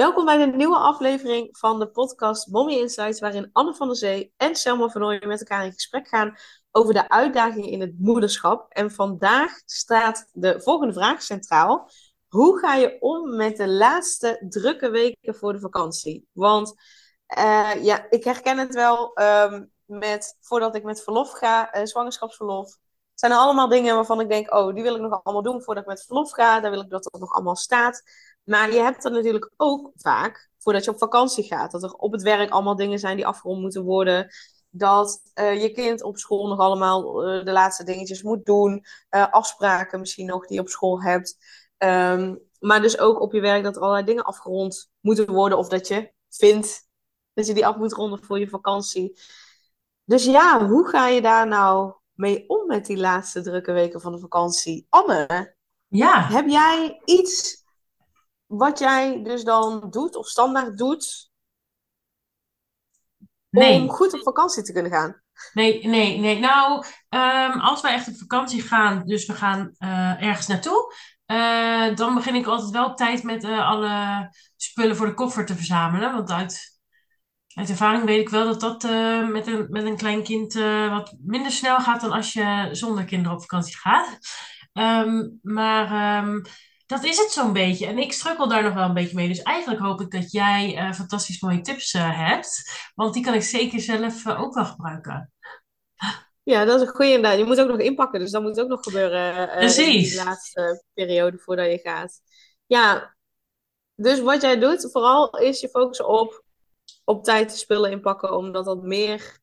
Welkom bij de nieuwe aflevering van de podcast Mommy Insights, waarin Anne van der Zee en Selma van Ooyen met elkaar in gesprek gaan over de uitdagingen in het moederschap. En vandaag staat de volgende vraag centraal. Hoe ga je om met de laatste drukke weken voor de vakantie? Want uh, ja, ik herken het wel um, met, voordat ik met verlof ga, uh, zwangerschapsverlof. Zijn er allemaal dingen waarvan ik denk, oh, die wil ik nog allemaal doen voordat ik met verlof ga. Daar wil ik dat het nog allemaal staat. Maar je hebt dan natuurlijk ook vaak, voordat je op vakantie gaat, dat er op het werk allemaal dingen zijn die afgerond moeten worden. Dat uh, je kind op school nog allemaal uh, de laatste dingetjes moet doen. Uh, afspraken misschien nog die je op school hebt. Um, maar dus ook op je werk dat er allerlei dingen afgerond moeten worden. Of dat je vindt dat je die af moet ronden voor je vakantie. Dus ja, hoe ga je daar nou mee om met die laatste drukke weken van de vakantie? Anne, ja. heb jij iets wat jij dus dan doet of standaard doet Nee. om goed op vakantie te kunnen gaan? Nee, nee, nee. Nou, ehm, als wij echt op vakantie gaan, dus we gaan eh, ergens naartoe, eh, dan begin ik altijd wel op tijd met eh, alle spullen voor de koffer te verzamelen. Want uit, uit ervaring weet ik wel dat dat met een, met een klein kind wat minder snel gaat dan als je zonder kinderen op vakantie gaat. Ehm, maar ehm, dat is het zo'n beetje. En ik struggle daar nog wel een beetje mee. Dus eigenlijk hoop ik dat jij eh, fantastisch mooie tips eh, hebt. Want die kan ik zeker zelf eh, ook wel gebruiken. Ja, dat is een goede inderdaad. Je moet ook nog inpakken, dus dat moet ook nog gebeuren eh, in Precies. laatste periode voordat je gaat. Ja, dus wat jij doet, vooral is je focussen op op tijd de spullen inpakken, omdat dat meer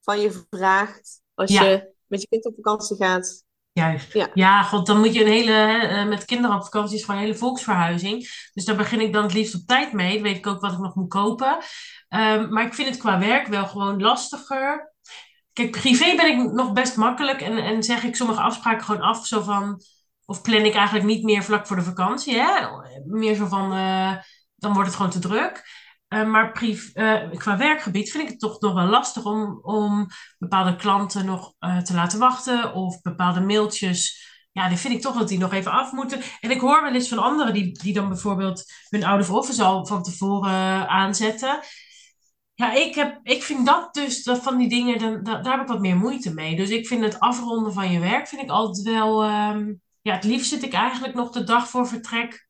van je vraagt als Ja. je met je kind op vakantie gaat. Juist. Ja. Ja, god, dan moet je een hele, eh, met kinderen op vakantie is gewoon een hele volksverhuizing. Dus daar begin ik dan het liefst op tijd mee. Dan weet ik ook wat ik nog moet kopen. Ehm, maar ik vind het qua werk wel gewoon lastiger. Kijk, privé ben ik nog best makkelijk en, en zeg ik sommige afspraken gewoon af. Zo van, of plan ik eigenlijk niet meer vlak voor de vakantie. Hè? Meer zo van, eh, dan wordt het gewoon te druk. Eh, maar eh, qua werkgebied vind ik het toch nog wel lastig om, om bepaalde klanten nog eh, te laten wachten. Of bepaalde mailtjes. Ja, die vind ik toch dat die nog even af moeten. En ik hoor wel eens van anderen die, die dan bijvoorbeeld hun out of office al van tevoren aanzetten. Ja, ik, heb, ik vind dat dus, van die dingen, dan, da- daar heb ik wat meer moeite mee. Dus ik vind het afronden van je werk, vind ik altijd wel, ehm, ja, het liefst zit ik eigenlijk nog de dag voor vertrek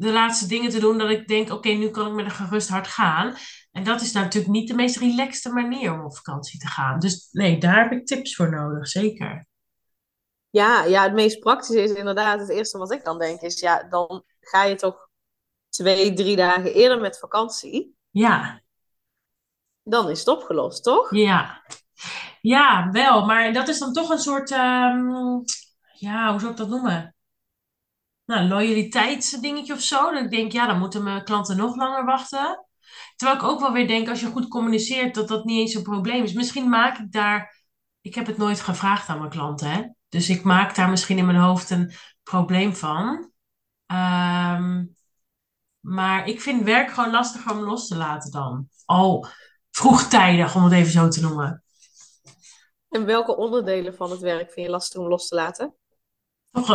de laatste dingen te doen, dat ik denk, oké, nu kan ik met een gerust hart gaan. En dat is natuurlijk niet de meest relaxte manier om op vakantie te gaan. Dus nee, daar heb ik tips voor nodig, zeker. Ja, ja, het meest praktische is inderdaad, het eerste wat ik dan denk is, ja, dan ga je toch twee, drie dagen eerder met vakantie. Ja, Dan is het opgelost, toch? ja. Ja, wel, maar dat is dan toch een soort, ehm, ja, hoe zou ik dat noemen? Nou, loyaliteitsdingetje of zo. Dat ik denk, ja, dan moeten mijn klanten nog langer wachten. Terwijl ik ook wel weer denk, als je goed communiceert, dat dat niet eens een probleem is. Misschien maak ik daar, ik heb het nooit gevraagd aan mijn klanten, hè. Dus ik maak daar misschien in mijn hoofd een probleem van. Ehm, maar ik vind werk gewoon lastiger om los te laten dan. Al vroegtijdig, om het even zo te noemen. En welke onderdelen van het werk vind je lastig om los te laten? Toch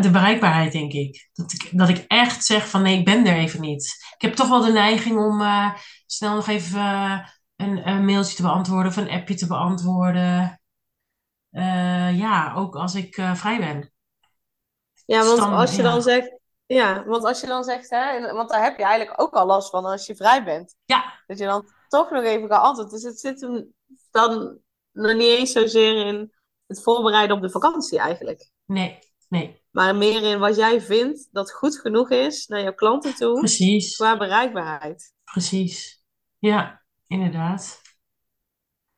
de bereikbaarheid, denk ik. Dat ik. dat ik echt zeg van nee, ik ben er even niet. Ik heb toch wel de neiging om eh, snel nog even eh, een, een mailtje te beantwoorden of een appje te beantwoorden. Eh, ja, ook als ik vrij ben. Ja, want als je dan zegt, ja, want als je dan zegt, hè, want daar heb je eigenlijk ook al last van als je vrij bent. Ja, Dat je dan toch nog even kan antwoorden. Dus het zit hem dan nog niet eens zozeer in het voorbereiden op de vakantie eigenlijk. nee, nee, Maar meer in wat jij vindt dat goed genoeg is naar jouw klanten toe precies, qua bereikbaarheid. precies. Ja, inderdaad.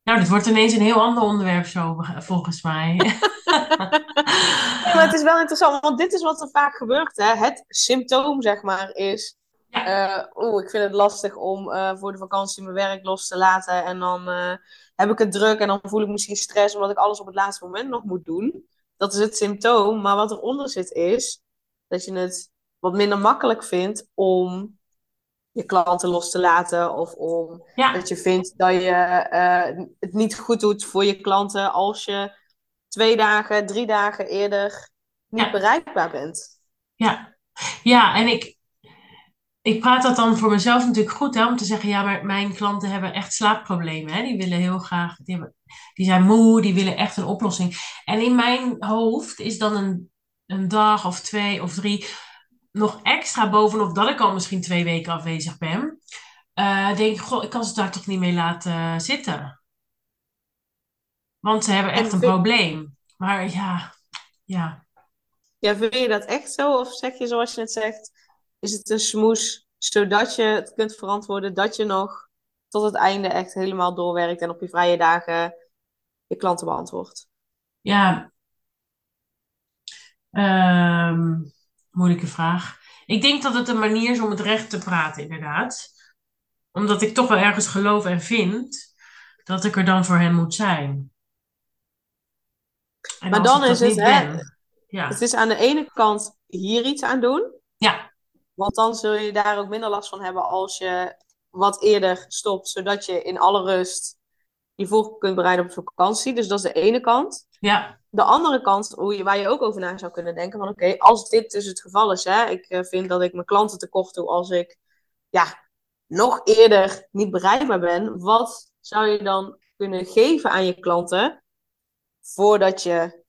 Nou, dit wordt ineens een heel ander onderwerp zo, volgens mij. Ja, maar het is wel interessant, want dit is wat er vaak gebeurt. Hè? Het symptoom, zeg maar, is... Ja. eh, Oeh, ik vind het lastig om eh, voor de vakantie mijn werk los te laten. En dan eh, heb ik het druk en dan voel ik misschien stress omdat ik alles op het laatste moment nog moet doen. Dat is het symptoom. Maar wat eronder zit is dat je het wat minder makkelijk vindt om je klanten los te laten. Of om Ja, dat je vindt dat je eh, het niet goed doet voor je klanten als je twee dagen, drie dagen eerder niet Ja. bereikbaar bent. ja. Ja, en ik, ik praat dat dan voor mezelf natuurlijk goed, hè, om te zeggen, ja, maar mijn klanten hebben echt slaapproblemen. Hè? Die willen heel graag, die, hebben, die zijn moe, die willen echt een oplossing. En in mijn hoofd is dan een, een dag of twee of drie nog extra bovenop dat ik al misschien twee weken afwezig ben. Uh, denk ik, goh, ik kan ze daar toch niet mee laten zitten. Want ze hebben echt een probleem. Maar ja, ja. Ja, vind je dat echt zo? Of zeg je zoals je het zegt, is het een smoes zodat je het kunt verantwoorden dat je nog tot het einde echt helemaal doorwerkt en op je vrije dagen je klanten beantwoordt? Ja, um, moeilijke vraag. Ik denk dat het een manier is om het recht te praten, inderdaad. Omdat ik toch wel ergens geloof en vind dat ik er dan voor hen moet zijn. En maar dan is het, hè, ja. het is aan de ene kant hier iets aan doen. Ja. Want dan zul je daar ook minder last van hebben als je wat eerder stopt, zodat je in alle rust je voor kunt bereiden op vakantie. Dus dat is de ene kant. Ja. De andere kant, hoe je, waar je ook over na zou kunnen denken, van oké, als dit dus het geval is, hè, ik eh, vind dat ik mijn klanten tekort doe als ik ja, nog eerder niet bereikbaar ben, wat zou je dan kunnen geven aan je klanten voordat je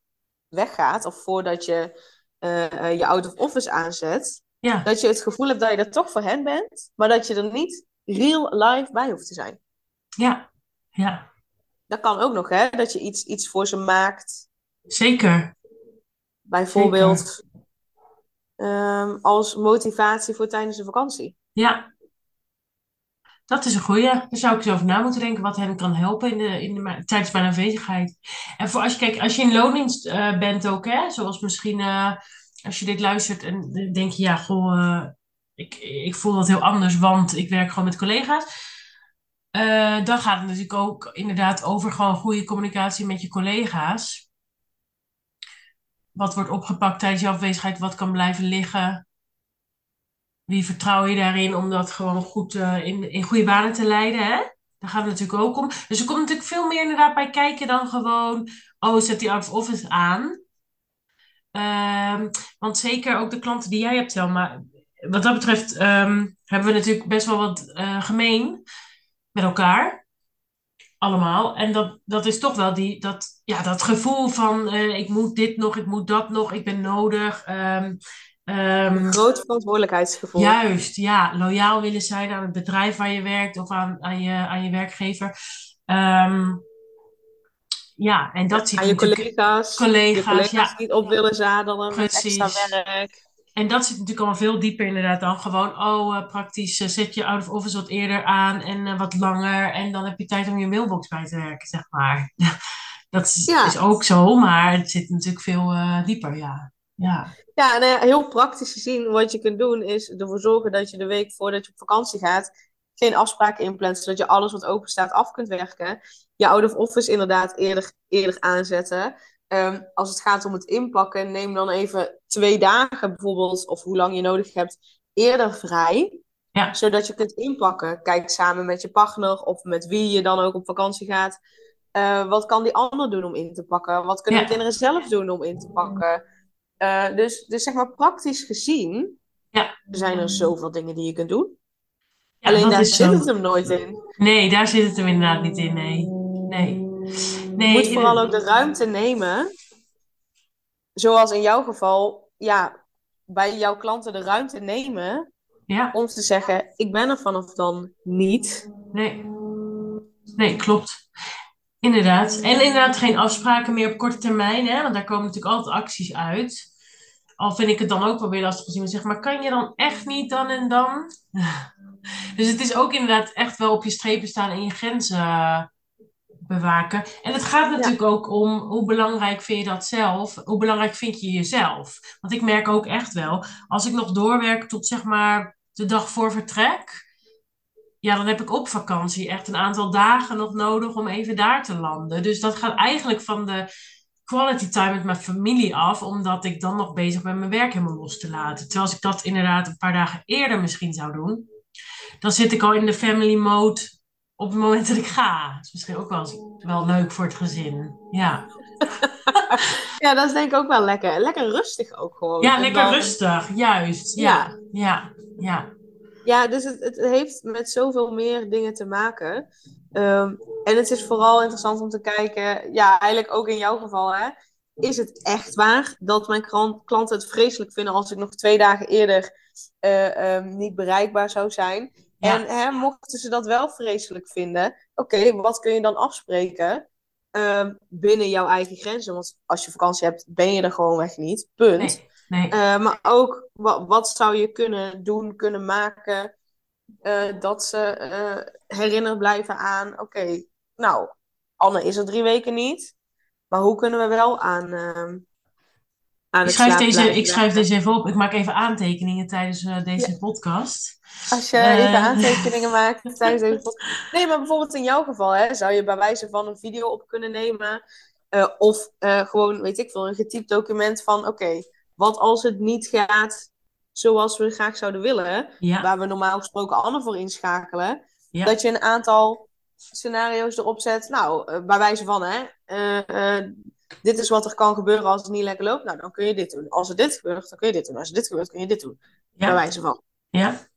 weggaat of voordat je uh, je out of office aanzet? Ja. Dat je het gevoel hebt dat je er toch voor hen bent, maar dat je er niet real life bij hoeft te zijn. Ja, ja. Dat kan ook nog, hè? Dat je iets, iets voor ze maakt. Zeker. Bijvoorbeeld ehm, als motivatie voor tijdens de vakantie. Ja. Dat is een goeie. Daar zou ik eens over na moeten denken wat hen kan helpen in de, in de, tijdens mijn aanwezigheid. En voor als je, kijk, als je in loondienst uh, bent ook, hè, zoals misschien uh, als je dit luistert en denk je, ja, goh, uh, ik, ik voel dat heel anders, want ik werk gewoon met collega's. Uh, dan gaat het natuurlijk ook inderdaad over gewoon goede communicatie met je collega's. Wat wordt opgepakt tijdens je afwezigheid? Wat kan blijven liggen? Wie vertrouw je daarin om dat gewoon goed uh, in, in goede banen te leiden? Hè? Daar gaat het natuurlijk ook om. Dus er komt natuurlijk veel meer inderdaad bij kijken dan gewoon... Oh, zet die out of office aan. Um, want zeker ook de klanten die jij hebt, Selma. Wat dat betreft um, hebben we natuurlijk best wel wat uh, gemeen met elkaar. Allemaal. En dat, dat is toch wel die, dat, ja, dat gevoel van uh, ik moet dit nog, ik moet dat nog, ik ben nodig. Um, um, groot verantwoordelijkheidsgevoel. Juist, ja. Loyaal willen zijn aan het bedrijf waar je werkt of aan, aan, je, aan je werkgever. Um, ja, en dat Aan je collega's. Collega's, je collega's ja. niet op willen zadelen Precies. met extra werk. En dat zit natuurlijk allemaal veel dieper inderdaad dan gewoon, oh, uh, praktisch uh, zet je out of office wat eerder aan en uh, wat langer. En dan heb je tijd om je mailbox bij te werken, zeg maar. dat is, ja. is, ook zo, maar het zit natuurlijk veel dieper, ja. Ja, ja en heel praktisch gezien, wat je kunt doen, is ervoor zorgen dat je de week voordat je op vakantie gaat, geen afspraken inplant, zodat je alles wat open staat af kunt werken. Je out of office inderdaad eerder, eerder aanzetten. Ehm, als het gaat om het inpakken, neem dan even twee dagen bijvoorbeeld, of hoe lang je nodig hebt, eerder vrij. Ja. Zodat je kunt inpakken. Kijk samen met je partner of met wie je dan ook op vakantie gaat. Uh, wat kan die ander doen om in te pakken? Wat kunnen de kinderen zelf doen om in te pakken? Uh, dus, dus zeg maar praktisch gezien ja. zijn er zoveel dingen die je kunt doen. Alleen daar zit het hem nooit in. Nee, daar zit het hem inderdaad niet in. Nee. nee. Nee, je moet vooral ook de ruimte nemen. Zoals in jouw geval, ja, bij jouw klanten de ruimte nemen. Ja. Om te zeggen, ik ben er vanaf dan niet. Nee. Nee, klopt. Inderdaad. En inderdaad geen afspraken meer op korte termijn, hè? want daar komen natuurlijk altijd acties uit. Al vind ik het dan ook wel weer lastig gezien. Zeg maar, kan je dan echt niet dan en dan? Dus het is ook inderdaad echt wel op je strepen staan en je grenzen bewaken. En het gaat natuurlijk ook om hoe belangrijk vind je dat zelf? Hoe belangrijk vind je jezelf? Want ik merk ook echt wel, als ik nog doorwerk tot zeg maar de dag voor vertrek, ja, dan heb ik op vakantie echt een aantal dagen nog nodig om even daar te landen. Dus dat gaat eigenlijk van de quality time met mijn familie af, omdat ik dan nog bezig ben mijn werk helemaal los te laten. Terwijl als ik dat inderdaad een paar dagen eerder misschien zou doen, dan zit ik al in de family mode op het moment dat ik ga. Dat is misschien ook wel, wel leuk voor het gezin. Ja. ja, dat is denk ik ook wel lekker. Lekker rustig ook gewoon. Ja, lekker rustig, juist. Ja, ja, ja. Ja, dus het, het heeft met zoveel meer dingen te maken. Ehm, en het is vooral interessant om te kijken, ja, eigenlijk ook in jouw geval, hè. Is het echt waar dat mijn klanten het vreselijk vinden als ik nog twee dagen eerder eh, ehm, niet bereikbaar zou zijn? En hè, mochten ze dat wel vreselijk vinden, oké, wat kun je dan afspreken ehm, binnen jouw eigen grenzen? Want als je vakantie hebt, ben je er gewoon weg niet. Punt. Nee, eh, maar ook, wat, wat, zou je kunnen doen, kunnen maken, uh, dat ze uh, herinnerd blijven aan, oké, nou, Anne is er drie weken niet, maar hoe kunnen we wel aan, ehm, aan ik schrijf, deze, ik schrijf deze even op. Ik maak even aantekeningen tijdens deze podcast. Als je even aantekeningen maakt tijdens deze podcast. Nee, maar bijvoorbeeld in jouw geval, hè, zou je bij wijze van een video op kunnen nemen. of gewoon, weet ik veel, een getypt document van, oké, wat als het niet gaat zoals we graag zouden willen, waar we normaal gesproken Anne voor inschakelen, dat je een aantal scenario's erop zet. Nou, bij wijze van, hè, dit is wat er kan gebeuren als het niet lekker loopt. Nou, dan kun je dit doen. Als er dit gebeurt, dan kun je dit doen. Als er dit gebeurt, kun je dit doen. Ja. Bij wijze van. Ja.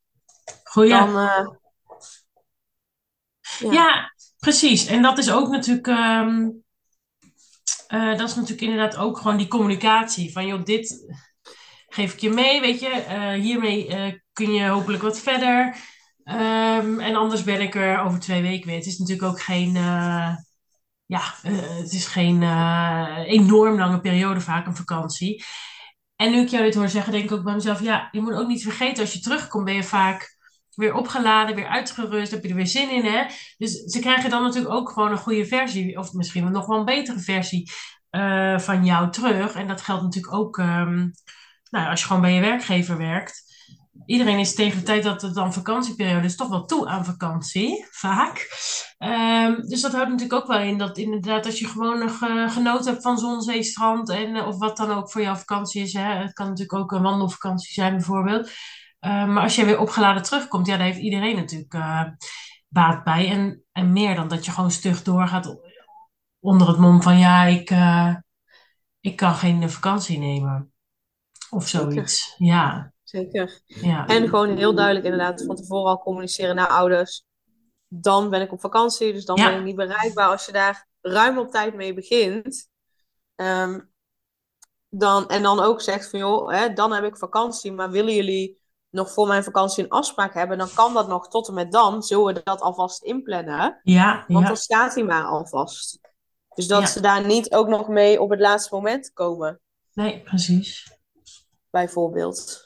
Goeie. Dan, ja. ja. precies. En dat is ook natuurlijk. Um, dat is natuurlijk inderdaad ook gewoon die communicatie. Van joh, dit geef ik je mee, weet je. Uh, hiermee kun je hopelijk wat verder. Um, en anders ben ik er over twee weken weer. Het is natuurlijk ook geen, ja, het is geen enorm lange periode vaak, een vakantie. En nu ik jou dit hoor zeggen, denk ik ook bij mezelf, ja, je moet ook niet vergeten, als je terugkomt, ben je vaak weer opgeladen, weer uitgerust, heb je er weer zin in, hè. Dus ze krijgen dan natuurlijk ook gewoon een goede versie, of misschien nog wel een betere versie van jou terug. En dat geldt natuurlijk ook... Um, nou, als je gewoon bij je werkgever werkt, iedereen is tegen de tijd dat het dan vakantieperiode is toch wel toe aan vakantie, vaak. Um, dus dat houdt natuurlijk ook wel in dat inderdaad als je gewoon nog uh, genoten hebt van zon, zee, strand en uh, of wat dan ook voor jouw vakantie is. Hè. Het kan natuurlijk ook een wandelvakantie zijn bijvoorbeeld. Uh, maar als jij weer opgeladen terugkomt, ja, daar heeft iedereen natuurlijk uh, baat bij. En, en meer dan dat je gewoon stug doorgaat onder het mom van ja, ik, ik kan geen vakantie nemen. Of zoiets, ja. Zeker. Ja. En gewoon heel duidelijk inderdaad van tevoren al communiceren naar ouders. Dan ben ik op vakantie, dus dan ben ik niet bereikbaar. Als je daar ruim op tijd mee begint. Um, dan, en dan ook zegt van joh, hè, dan heb ik vakantie, maar willen jullie nog voor mijn vakantie een afspraak hebben, dan kan dat nog tot en met dan. Zullen we dat alvast inplannen? Ja. Want ja. dan staat hij maar alvast. Dus dat ja. ze daar niet ook nog mee op het laatste moment komen. Nee, precies bijvoorbeeld.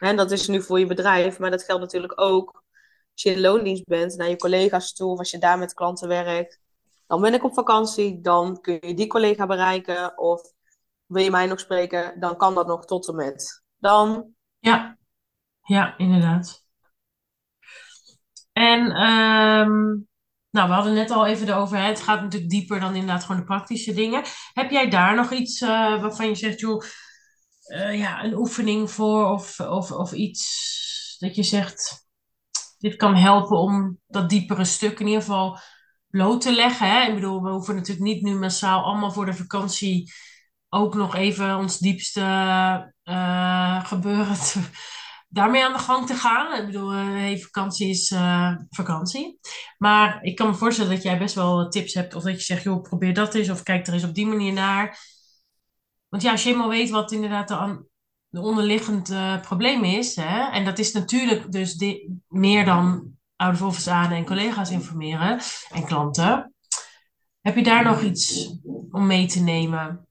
En dat is nu voor je bedrijf, maar dat geldt natuurlijk ook als je in loondienst bent, naar je collega's toe, of als je daar met klanten werkt. Dan ben ik op vakantie, dan kun je die collega bereiken. Of wil je mij nog spreken, dan kan dat nog tot en met dan. Ja, ja inderdaad. En um, nou, we hadden net al even erover, hè, het gaat natuurlijk dieper dan inderdaad gewoon de praktische dingen. Heb jij daar nog iets uh, waarvan je zegt, joh, uh, ja, een oefening voor of, of, of iets dat je zegt, dit kan helpen om dat diepere stuk in ieder geval bloot te leggen. Hè? Ik bedoel, we hoeven natuurlijk niet nu massaal allemaal voor de vakantie ook nog even ons diepste uh, gebeuren daarmee aan de gang te gaan. Ik bedoel, uh, hey, vakantie is vakantie. Maar ik kan me voorstellen dat jij best wel tips hebt. Of dat je zegt, joh, probeer dat eens. Of kijk er eens op die manier naar. Want ja, als je weet wat inderdaad de, de onderliggend uh, probleem is, hè, en dat is natuurlijk dus meer dan oude of aan en collega's informeren en klanten. Heb je daar nog iets om mee te nemen?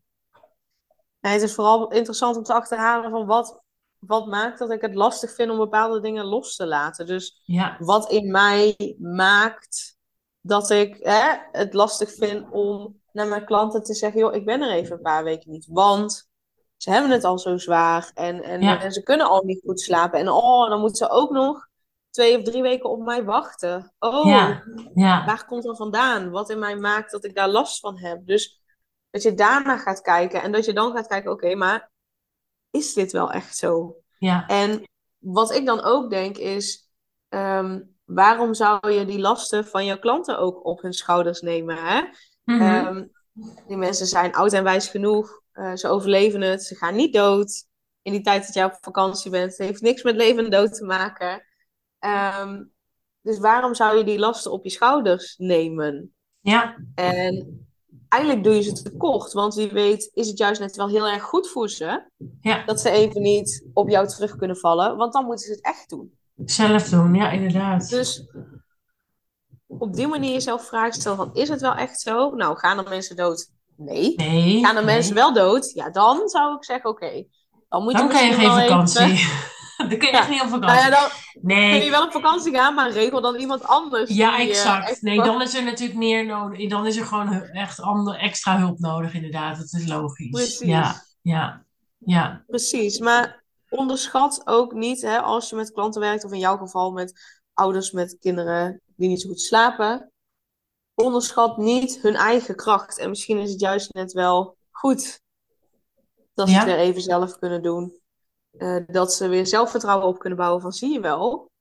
Nee, het is vooral interessant om te achterhalen van wat, wat maakt dat ik het lastig vind om bepaalde dingen los te laten. Dus ja. wat in mij maakt dat ik hè, het lastig vind om naar mijn klanten te zeggen: joh, ik ben er even een paar weken niet. Want ze hebben het al zo zwaar en, en, ja. en ze kunnen al niet goed slapen. En oh, dan moeten ze ook nog twee of drie weken op mij wachten. Oh, ja. Ja. waar komt dat vandaan? Wat in mij maakt dat ik daar last van heb? Dus dat je daarna gaat kijken en dat je dan gaat kijken: oké, okay, maar is dit wel echt zo? Ja. En wat ik dan ook denk is. Um, waarom zou je die lasten van jouw klanten ook op hun schouders nemen? Hè? Mm -hmm. um, die mensen zijn oud en wijs genoeg. Uh, ze overleven het. Ze gaan niet dood. In die tijd dat jij op vakantie bent. Het heeft niks met leven en dood te maken. Ehm, dus waarom zou je die lasten op je schouders nemen? Ja, En eigenlijk doe je ze tekort, want wie weet is het juist net wel heel erg goed voor ze ja. dat ze even niet op jou terug kunnen vallen, want dan moeten ze het echt doen. Zelf doen, ja, inderdaad. Dus op die manier jezelf vragen stellen van, is het wel echt zo? Nou, gaan er mensen dood? Nee. Nee. Gaan er nee. mensen wel dood? Ja, dan zou ik zeggen, oké. Dan moet je Dan kan je geen vakantie. even- dan kun je Ja. echt niet op Nou vakantie. ja, dan kun je Nee. wel op vakantie gaan, maar regel dan iemand anders. Ja, die, eh, exact. Nee, dan is er natuurlijk meer nodig. Dan is er gewoon echt ander, extra hulp nodig, inderdaad. Dat is logisch. Precies. Ja, ja, ja. Precies, maar onderschat ook niet, hè, als je met klanten werkt, of in jouw geval met ouders met kinderen die niet zo goed slapen, onderschat niet hun eigen kracht. En misschien is het juist net wel goed dat ze Ja. het weer even zelf kunnen doen. Eh, dat ze weer zelfvertrouwen op kunnen bouwen van, zie je wel,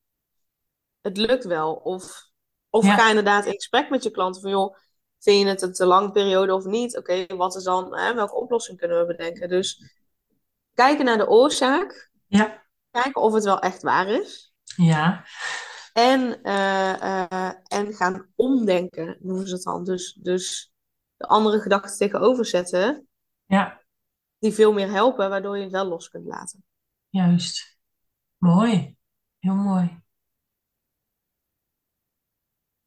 het lukt wel. Of, of Ja. ga inderdaad in gesprek met je klanten van, joh, vind je het een te lange periode of niet? Oké, wat is dan, hè, welke oplossing kunnen we bedenken? Dus kijken naar de oorzaak, Ja, kijken of het wel echt waar is. ja, En, eh, eh, en gaan omdenken, noemen ze het dan. Dus, dus de andere gedachten tegenover zetten, ja, die veel meer helpen, waardoor je het wel los kunt laten. juist. Mooi. Heel mooi.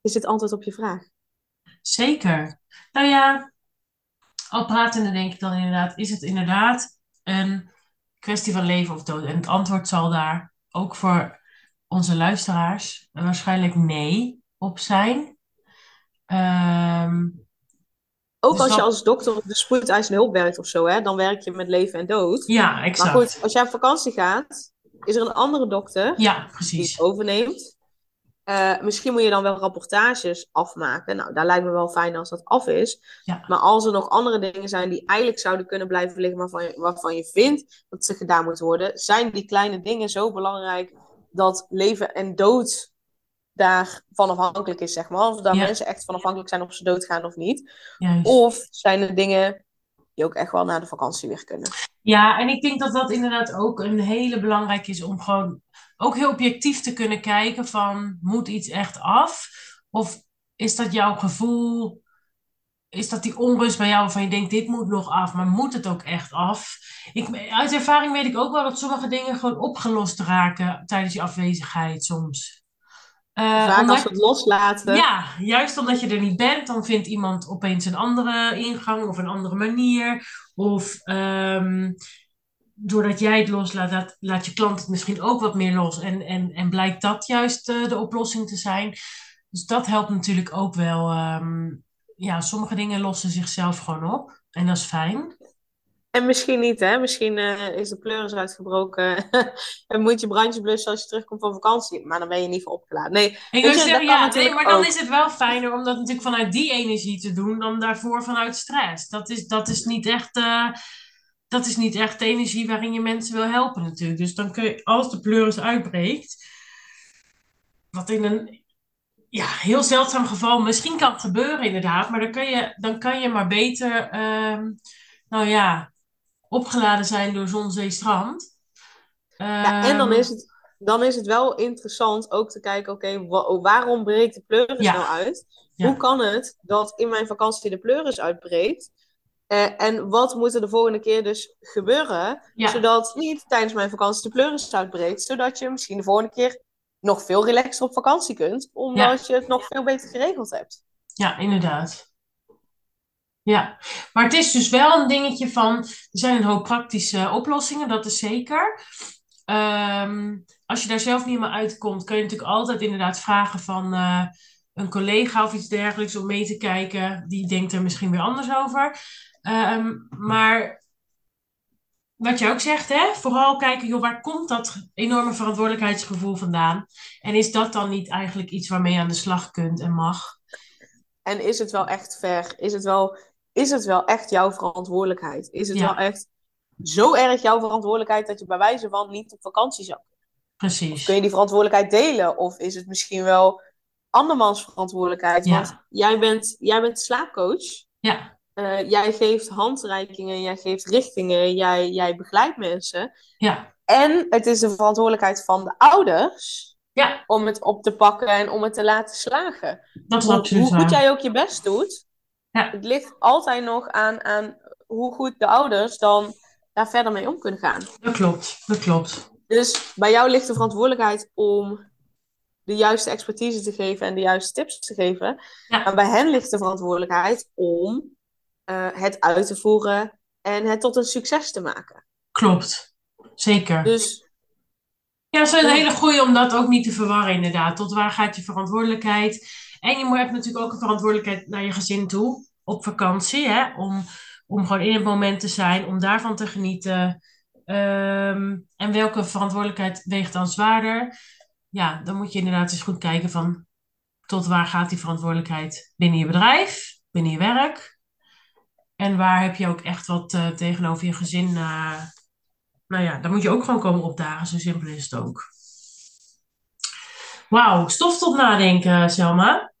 Is dit antwoord op je vraag? Zeker. Nou ja, al pratende denk ik dan inderdaad, is het inderdaad een kwestie van leven of dood? En het antwoord zal daar ook voor onze luisteraars waarschijnlijk nee op zijn. Ehm, Ook Dus als je als dokter op de spoedeisende hulp werkt of zo, hè, dan werk je met leven en dood. ja, Maar exact. goed, als jij op vakantie gaat, is er een andere dokter Ja, die het precies. overneemt. Eh, misschien moet je dan wel rapportages afmaken. Nou, daar lijkt me wel fijn als dat af is. Ja. Maar als er nog andere dingen zijn die eigenlijk zouden kunnen blijven liggen, waarvan je, waarvan je vindt dat ze gedaan moeten worden, zijn die kleine dingen zo belangrijk dat leven en dood daarvan afhankelijk is, zeg maar. Of daar Ja. mensen echt van afhankelijk zijn of ze doodgaan of niet. Juist. Of zijn er dingen die ook echt wel na de vakantie weer kunnen. Ja, en ik denk dat dat inderdaad ook een hele belangrijke is om gewoon ook heel objectief te kunnen kijken van, moet iets echt af? Of is dat jouw gevoel, is dat die onrust bij jou waarvan je denkt, dit moet nog af, maar moet het ook echt af? Ik, uit ervaring weet ik ook wel dat sommige dingen gewoon opgelost raken tijdens je afwezigheid soms. Eh, Vaak omdat- als we het loslaten. ja, juist omdat je er niet bent, dan vindt iemand opeens een andere ingang of een andere manier. Of ehm, doordat jij het loslaat, laat, laat je klant het misschien ook wat meer los. En, en, en blijkt dat juist eh, de oplossing te zijn. Dus dat helpt natuurlijk ook wel. ehm, ja, sommige dingen lossen zichzelf gewoon op. En dat is fijn. En misschien niet, hè? Misschien eh, is de pleuris uitgebroken en moet je brandje blussen als je terugkomt van vakantie. Maar dan ben je niet voor opgeladen. Nee, Ik je, zeggen, ja, nee, maar dan ook. is het wel fijner om dat natuurlijk vanuit die energie te doen dan daarvoor vanuit stress. Dat is, dat is niet echt, eh, dat is niet echt de energie waarin je mensen wil helpen natuurlijk. Dus dan kun je, als de pleuris uitbreekt, wat in een ja, heel zeldzaam geval misschien kan gebeuren inderdaad, maar dan kan je, dan kan je maar beter, ehm, nou ja, opgeladen zijn door zon, zee, strand. Ja, en dan Ehm, is, het, dan is het wel interessant ook te kijken, oké, wa- waarom breekt de pleuris Ja. nou uit? Ja. Hoe kan het dat in mijn vakantie de pleuris uitbreekt? Eh, en wat moet er de volgende keer dus gebeuren, zodat niet tijdens mijn vakantie de pleuris uitbreekt, zodat je misschien de volgende keer nog veel relaxer op vakantie kunt, omdat je het nog veel beter geregeld hebt. Ja, inderdaad. Ja, maar het is dus wel een dingetje van, er zijn een hoop praktische oplossingen, dat is zeker. Ehm, als je daar zelf niet helemaal uitkomt, kun je natuurlijk altijd inderdaad vragen van eh, een collega of iets dergelijks om mee te kijken. Die denkt er misschien weer anders over. Ehm, maar wat je ook zegt, hè, vooral kijken, joh, waar komt dat enorme verantwoordelijkheidsgevoel vandaan? En is dat dan niet eigenlijk iets waarmee je aan de slag kunt en mag? En is het wel echt ver? Is het wel, is het wel echt jouw verantwoordelijkheid? Is het Ja. wel echt zo erg jouw verantwoordelijkheid dat je bij wijze van niet op vakantie zou? Precies. Kun je die verantwoordelijkheid delen? Of is het misschien wel andermans verantwoordelijkheid? Ja. Want jij bent, jij bent slaapcoach. Ja, Eh, jij geeft handreikingen, jij geeft richtingen, jij, jij begeleidt mensen. ja, En het is de verantwoordelijkheid van de ouders Ja. om het op te pakken en om het te laten slagen. Dat is Hoe, absoluut hoe goed jij ook je best doet, Ja. het ligt altijd nog aan, aan hoe goed de ouders dan daar verder mee om kunnen gaan. Dat klopt, dat klopt. Dus bij jou ligt de verantwoordelijkheid om de juiste expertise te geven en de juiste tips te geven. Ja. Maar bij hen ligt de verantwoordelijkheid om eh, het uit te voeren en het tot een succes te maken. Klopt. Zeker. Dus Ja, dat is een Ja. hele goeie om dat ook niet te verwarren, inderdaad. Tot waar gaat je verantwoordelijkheid? En je moet- hebt natuurlijk ook een verantwoordelijkheid naar je gezin toe, op vakantie, hè? Om, om gewoon in het moment te zijn, om daarvan te genieten. Ehm, en welke verantwoordelijkheid weegt dan zwaarder? Ja, dan moet je inderdaad eens goed kijken van tot waar gaat die verantwoordelijkheid binnen je bedrijf, binnen je werk? En waar heb je ook echt wat eh, tegenover je gezin? eh, nou ja, dan moet je ook gewoon komen opdagen. Zo simpel is het ook. Wauw, stof tot nadenken, Selma.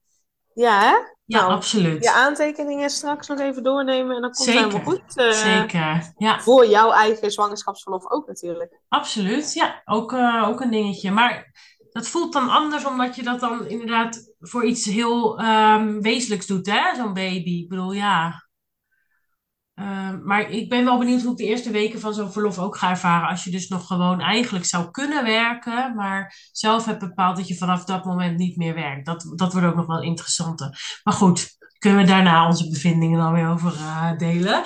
ja, hè? Ja, Nou, absoluut. je aantekeningen straks nog even doornemen en dan komt het helemaal goed. eh, Zeker. Ja, Voor jouw eigen zwangerschapsverlof ook natuurlijk. absoluut. Ja, ook, eh, ook een dingetje. Maar dat voelt dan anders, omdat je dat dan inderdaad voor iets heel ehm, wezenlijks doet, hè? Zo'n baby. Ik bedoel, ja. Ehm, maar ik ben wel benieuwd hoe ik de eerste weken van zo'n verlof ook ga ervaren. Als je dus nog gewoon eigenlijk zou kunnen werken, maar zelf hebt bepaald dat je vanaf dat moment niet meer werkt. Dat, dat wordt ook nog wel interessanter. Maar goed, kunnen we daarna onze bevindingen dan weer over eh, delen.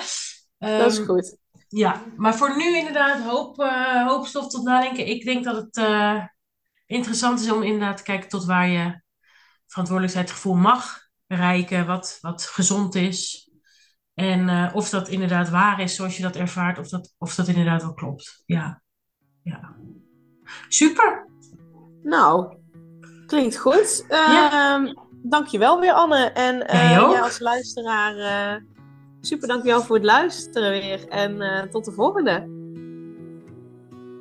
Dat is Ehm, goed. ja, maar voor nu inderdaad hoop, eh, hoop stof tot nadenken. Ik denk dat het eh, interessant is om inderdaad te kijken tot waar je verantwoordelijkheidsgevoel mag bereiken, wat, wat gezond is. En eh, of dat inderdaad waar is zoals je dat ervaart, of dat, of dat inderdaad wel klopt. Ja, ja. Super. Nou, klinkt goed. Ehm Dankjewel weer, Anne. En eh, Jij als luisteraar, eh, super dankjewel voor het luisteren weer. En tot de volgende.